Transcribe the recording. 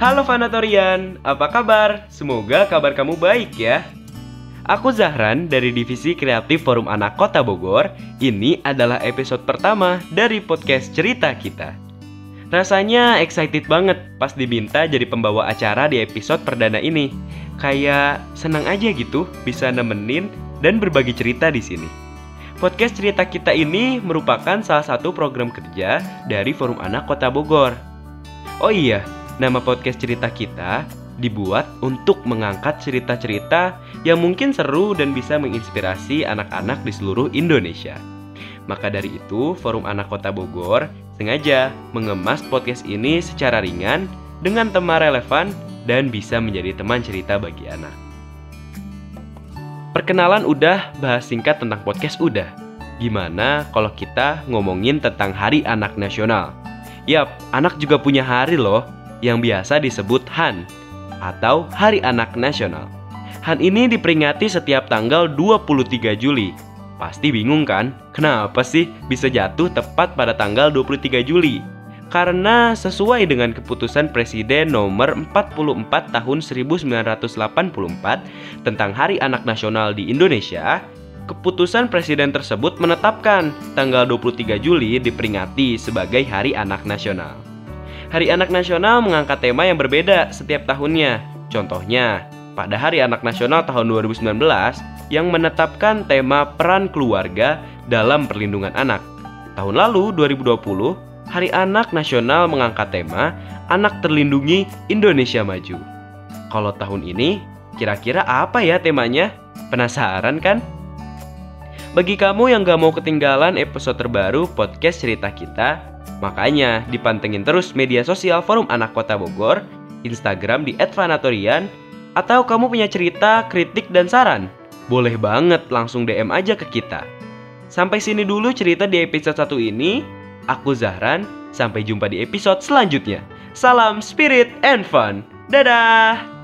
Halo Fanatorian, apa kabar? Semoga kabar kamu baik ya. Aku Zahran dari Divisi Kreatif Forum Anak Kota Bogor. Ini adalah episode pertama dari podcast Cerita Kita. Rasanya excited banget pas diminta jadi pembawa acara di episode perdana ini. Kayak senang aja gitu bisa nemenin dan berbagi cerita di sini. Podcast Cerita Kita ini merupakan salah satu program kerja dari Forum Anak Kota Bogor. Oh iya, nama podcast Cerita Kita dibuat untuk mengangkat cerita-cerita yang mungkin seru dan bisa menginspirasi anak-anak di seluruh Indonesia. Maka dari itu, Forum Anak Kota Bogor sengaja mengemas podcast ini secara ringan dengan tema relevan dan bisa menjadi teman cerita bagi anak. Perkenalan udah, bahas singkat tentang podcast udah. Gimana kalau kita ngomongin tentang Hari Anak Nasional? Yap, anak juga punya hari loh, yang biasa disebut HAN, atau Hari Anak Nasional. HAN ini diperingati setiap tanggal 23 Juli. Pasti bingung kan? Kenapa sih bisa jatuh tepat pada tanggal 23 Juli? karena sesuai dengan keputusan Presiden nomor 44 tahun 1984 tentang Hari Anak Nasional di Indonesia, keputusan Presiden tersebut menetapkan tanggal 23 Juli diperingati sebagai Hari Anak Nasional. Hari Anak Nasional mengangkat tema yang berbeda setiap tahunnya. Contohnya, pada Hari Anak Nasional tahun 2019 yang menetapkan tema peran keluarga dalam perlindungan anak. Tahun lalu 2020 Hari Anak Nasional mengangkat tema Anak Terlindungi Indonesia Maju. Kalau tahun ini, kira-kira apa ya temanya? Penasaran kan? Bagi kamu yang gak mau ketinggalan episode terbaru podcast cerita kita, makanya dipantengin terus media sosial Forum Anak Kota Bogor, Instagram di @fanatorian, atau kamu punya cerita, kritik, dan saran? Boleh banget langsung DM aja ke kita. Sampai sini dulu cerita di episode 1 ini. Aku Zahran, sampai jumpa di episode selanjutnya. Salam spirit and fun. Dadah!